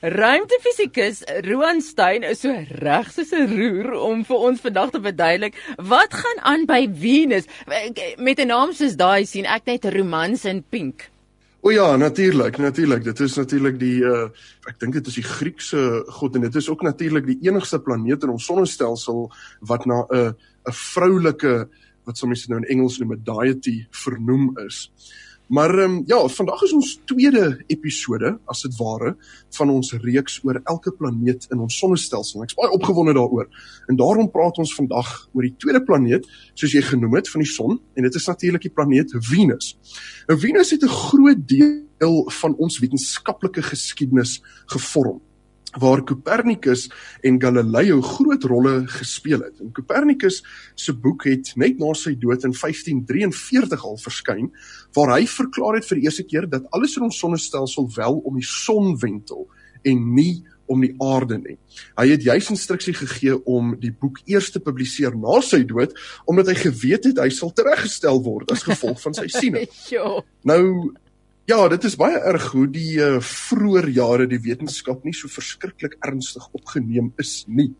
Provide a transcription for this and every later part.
Ruimtefisikus Roan Stein is so reg soos 'n roer om vir ons vandag te verduidelik wat gaan aan by Venus. Met 'n naam soos daai sien ek net romans in pink. O ja, natuurlik, natuurlik. Dit is natuurlik die uh ek dink dit is die Griekse god en dit is ook natuurlik die enigste planeet in ons sonnestelsel wat na 'n 'n vroulike wat soms nou in Engels noem 'n deity vernoem is. Maar ehm um, ja, vandag is ons tweede episode as dit ware van ons reeks oor elke planeet in ons sonnestelsel. Ek's baie opgewonde daaroor. En daarom praat ons vandag oor die tweede planeet, soos jy genoem het, van die son, en dit is natuurlik die planeet Venus. Nou Venus het 'n groot deel van ons wetenskaplike geskiedenis gevorm waar Copernicus en Galileo groot rolle gespeel het. En Copernicus se boek het net na sy dood in 1543 al verskyn waar hy verklaar het vir die eerste keer dat alles in ons sonnestelsel wel om die son wentel en nie om die aarde nie. Hy het juis instruksie gegee om die boek eers te publiseer na sy dood omdat hy geweet het hy sal tereggestel word as gevolg van sy siene. nou Ja, dit is baie erg hoe die uh, vroeë jare die wetenskap nie so verskriklik ernstig opgeneem is nie.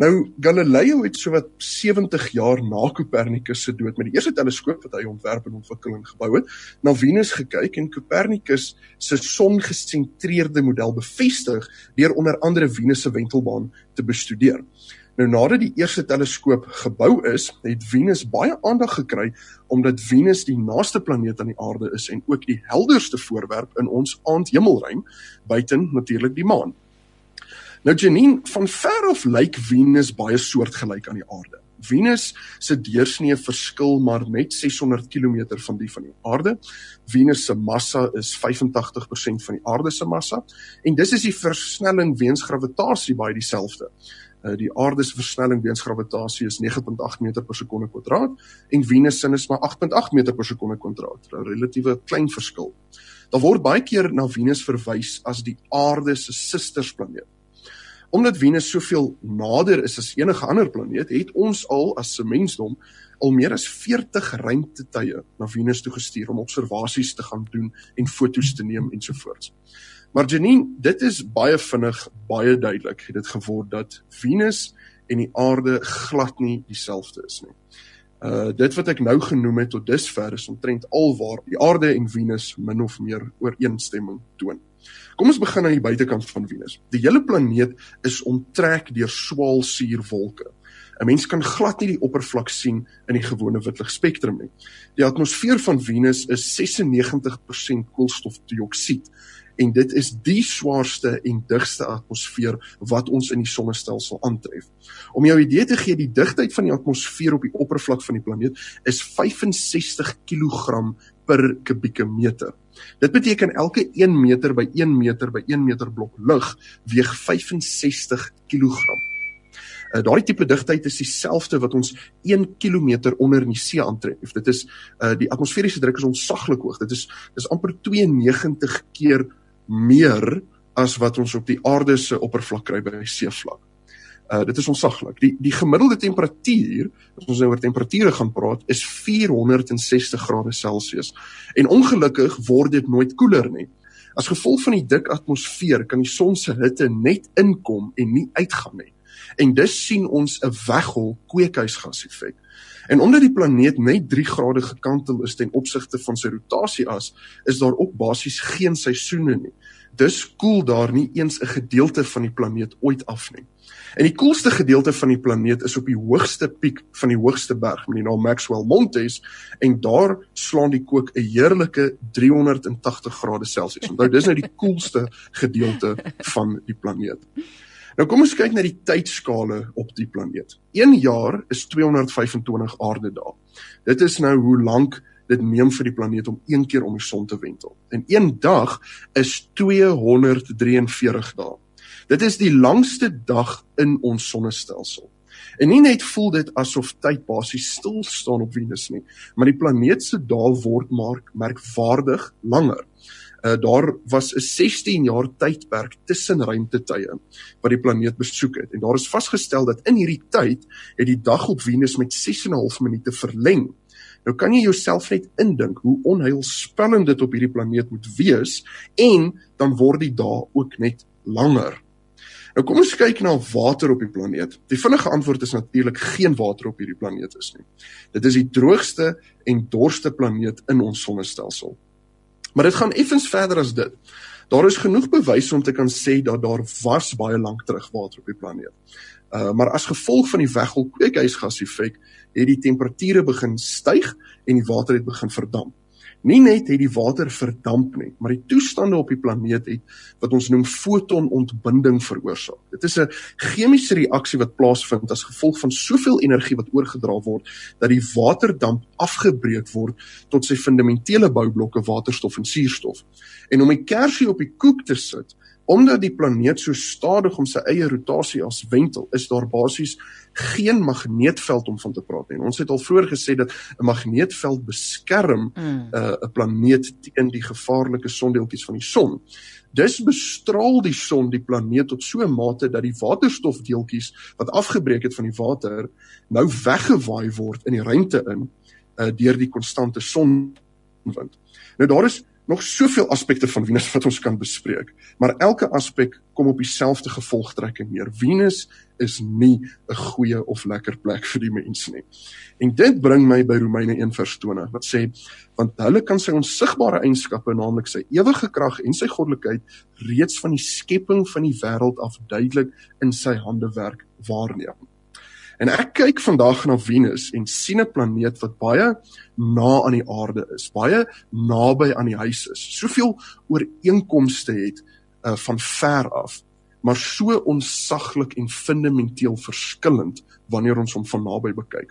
Nou Galileo het sowat 70 jaar na Copernicus se dood met die eerste teleskoop wat hy ontwerp en ontwikkel en gebou het, na Venus gekyk en Copernicus se songesentreerde model bevestig deur onder andere Venus se wentelbaan te bestudeer. Nou nadat die eerste teleskoop gebou is, het Venus baie aandag gekry omdat Venus die naaste planeet aan die aarde is en ook die helderste voorwerp in ons aandhemelruim, buiten natuurlik die maan. Nou Janine, van ver af lyk Venus baie soortgelyk aan die aarde. Venus se deursnee verskil maar net 600 km van die van die aarde. Venus se massa is 85% van die aarde se massa en dis is die versnelling weens gravitasie baie dieselfde. Uh, die aarde se versnelling weens gravitasie is 9.8 meter per sekonde kwadraat en Venus se is maar 8.8 meter per sekonde kwadraat. 'n Relatiewe klein verskil. Daar word baie keer na Venus verwys as die aarde se sustersplaneet. Omdat Venus soveel nader is as enige ander planeet, het ons al as se mensdom al meer as 40 ruimtetuie na Venus toe gestuur om observasies te gaan doen en foto's te neem ensovoorts. Maar Janine, dit is baie vinnig, baie duidelik het dit geword dat Venus en die aarde glad nie dieselfde is nie. Uh dit wat ek nou genoem het tot dusver is omtrent alwaar die aarde en Venus min of meer ooreenstemming toon. Kom ons begin aan die buitekant van Venus. Die hele planeet is omtrek deur swaalsuurwolke. 'n Mens kan glad nie die oppervlak sien in die gewone witlig spektrum nie. Die atmosfeer van Venus is 96% koolstofdioksied en dit is die swaarste en digste atmosfeer wat ons in die sonnestelsel aantref. Om jou idee te gee, die digtheid van die atmosfeer op die oppervlak van die planeet is 65 kg per kubieke meter. Dit beteken elke 1 meter by 1 meter by 1 meter blok lug weeg 65 kg. Uh, Daardie tipe digtheid is dieselfde wat ons 1 km onder in die see aantref. Dit is uh, die atmosferiese druk is ontsaglik hoog. Dit is dis amper 92 keer meer as wat ons op die aarde se oppervlak kry by seevlak. Uh dit is onsaglik. Die die gemiddelde temperatuur, as ons nou oor temperature gaan praat, is 460 grade Celsius. En ongelukkig word dit nooit koeler nie. As gevolg van die dik atmosfeer kan die son se hitte net inkom en nie uitgaan nie. En dus sien ons 'n weghol kweekhuisgas effek. En omdat die planeet net 3 grade gekantel is ten opsigte van sy rotasieas, is daar ook basies geen seisoene nie. Dus koel daar nie eens 'n gedeelte van die planeet ooit af nie. En die koelste gedeelte van die planeet is op die hoogste piek van die hoogste berg met die naam Maxwell Montes en daar slaan die kook 'n heerlike 380 grade Celsius. Onthou dis nou die koelste gedeelte van die planeet. Nou kom ons kyk na die tydskale op die planeet. 1 jaar is 225 aardedae. Dit is nou hoe lank dit neem vir die planeet om een keer om die son te wentel. En een dag is 243 dae. Dit is die langste dag in ons sonnestelsel. En nie net voel dit asof tyd basies stil staan op Venus nie, maar die planeet se dae word maar merkwaardig langer uh, daar was 'n 16 jaar tydperk tussen ruimtetuie wat die planeet besoek het en daar is vasgestel dat in hierdie tyd het die dag op Venus met 6.5 minute verleng. Nou kan jy jouself net indink hoe onheilspellend dit op hierdie planeet moet wees en dan word die dae ook net langer. Nou kom ons kyk na water op die planeet. Die vinnige antwoord is natuurlik geen water op hierdie planeet is nie. Dit is die droogste en dorste planeet in ons sonnestelsel. Maar dit gaan effens verder as dit. Daar is genoeg bewyse om te kan sê dat daar was baie lank terug water op die planeet. Uh maar as gevolg van die weggol kweekhuisgaseffek het die temperature begin styg en die water het begin verdamp. Nie net het die water verdamp nie, maar die toestande op die planeet het wat ons noem fotonontbinding veroorsaak. Dit is 'n chemiese reaksie wat plaasvind as gevolg van soveel energie wat oorgedra word dat die waterdamp afgebreek word tot sy fundamentele boublokke waterstof en suurstof. En om die kersie op die koek te sit, Omdat die planeet so stadig om sy eie rotasie as wentel, is daar basies geen magneetveld om van te praat nie. Ons het al vroeër gesê dat 'n magneetveld beskerm 'n mm. uh, planeet teen die gevaarlike sondeeltjies van die son. Dis bestraal die son die planeet tot so 'n mate dat die waterstofdeeltjies wat afgebreek het van die water nou weggewaai word in die ruimte in uh, deur die konstante sonwind. Nou daar is nog soveel aspekte van Venus wat ons kan bespreek, maar elke aspek kom op dieselfde gevolgtrekking neer. Venus is nie 'n goeie of lekker plek vir die mens nie. En dit bring my by Romeine 1:20 wat sê want hulle kan sy onsigbare eienskappe, naamlik sy ewige krag en sy goddelikheid reeds van die skepping van die wêreld af duidelik in sy hande werk waarneem. En ek kyk vandag na Venus en sien 'n planeet wat baie na aan die aarde is, baie naby aan die huis is. Soveel ooreenkomste het uh, van ver af, maar so onsaglik en fundamenteel verskillend wanneer ons hom van naby bekyk.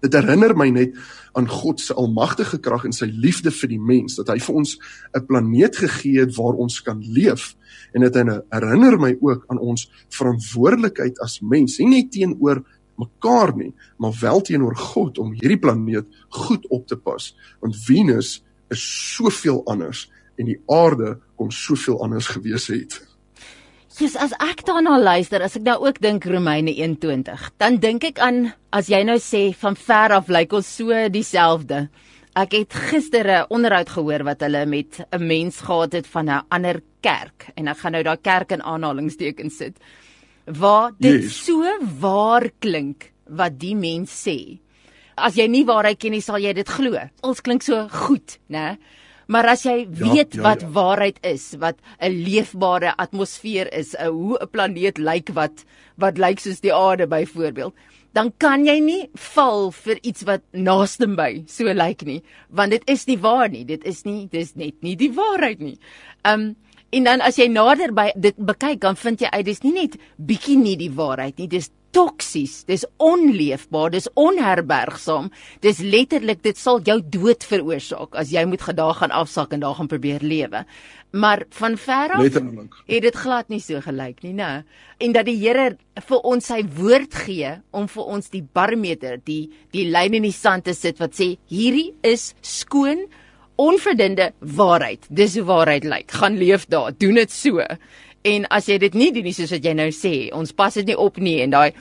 Dit herinner my net aan God se almagtige krag en sy liefde vir die mens dat hy vir ons 'n planeet gegee het waar ons kan leef en dit herinner my ook aan ons verantwoordelikheid as mens, nie net teenoor mekaar nie, maar wel teenoor God om hierdie planeet goed op te pas. Want Venus is soveel anders en die aarde kom soveel anders gewees het. Jesus, as ek daarna luister, as ek nou ook dink Romeine 1:20, dan dink ek aan as jy nou sê van ver af lyk ons so dieselfde. Ek het gister 'n onderhoud gehoor wat hulle met 'n mens gehad het van 'n ander kerk en ek gaan nou daai kerk in aanhalingstekens sit waar dit yes. so waar klink wat die mens sê. As jy nie waarheid ken nie, sal jy dit glo. Ons klink so goed, né? Maar as jy ja, weet ja, ja, wat ja. waarheid is, wat 'n leefbare atmosfeer is, 'n hoe 'n planeet lyk wat wat lyk soos die aarde byvoorbeeld, dan kan jy nie val vir iets wat naaste by so lyk nie, want dit is nie waar nie. Dit is nie dis net nie die waarheid nie. Um En dan as jy nader by dit bekyk, dan vind jy uit dis nie net bietjie nie die waarheid nie, dis toksies, dis onleefbaar, dis onherbergsaam. Dis letterlik dit sal jou dood veroorsaak as jy moet gedag gaan afsak en daar gaan probeer lewe. Maar van ver af het dit glad nie so gelyk nie, né? En dat die Here vir ons sy woord gee om vir ons die barometer, die die lyn in die sand te sit wat sê hierdie is skoon onverdinde waarheid. Dis hoe waarheid lyk. Gaan leef daar, doen dit so. En as jy dit nie doen nie soos wat jy nou sê, ons pas dit nie op nie en daai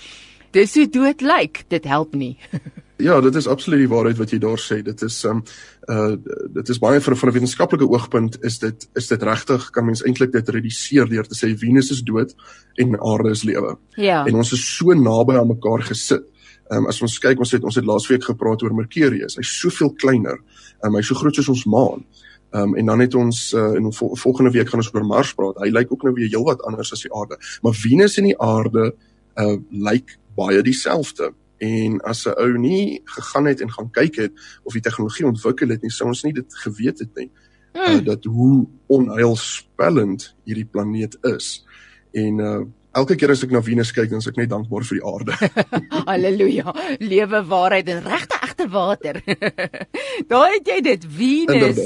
dis hoe dood lyk, dit help nie. ja, dit is absoluut die waarheid wat jy daar sê. Dit is um uh dit is baie van 'n wetenskaplike oogpunt is dit is dit regtig kan mens eintlik dit reduseer deur te sê Venus is dood en aarde is lewe. Ja. En ons is so naby aan mekaar gesit. Ehm um, as ons kyk ons het ons het laasweek gepraat oor Mercurius. Hy's soveel kleiner. Ehm um, hy's so groot soos ons maan. Ehm um, en dan het ons uh, in vol volgende week gaan ons oor Mars praat. Hy lyk ook nou weer heelwat anders as die aarde. Maar Venus en die aarde uh lyk baie dieselfde. En as 'n ou nie gegaan het en gaan kyk het of die tegnologie ontwikkel het nie, sou ons nie dit geweet het nie. Uh, dat hoe onheilspellend hierdie planeet is. En uh elke keer as ek na Venus kyk, dan is ek net dankbaar vir die aarde. Halleluja. Lewe waarheid en regte egte water. Daar het jy dit Venus.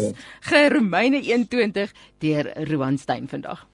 Geromeine 21 deur Roan Stein vandag.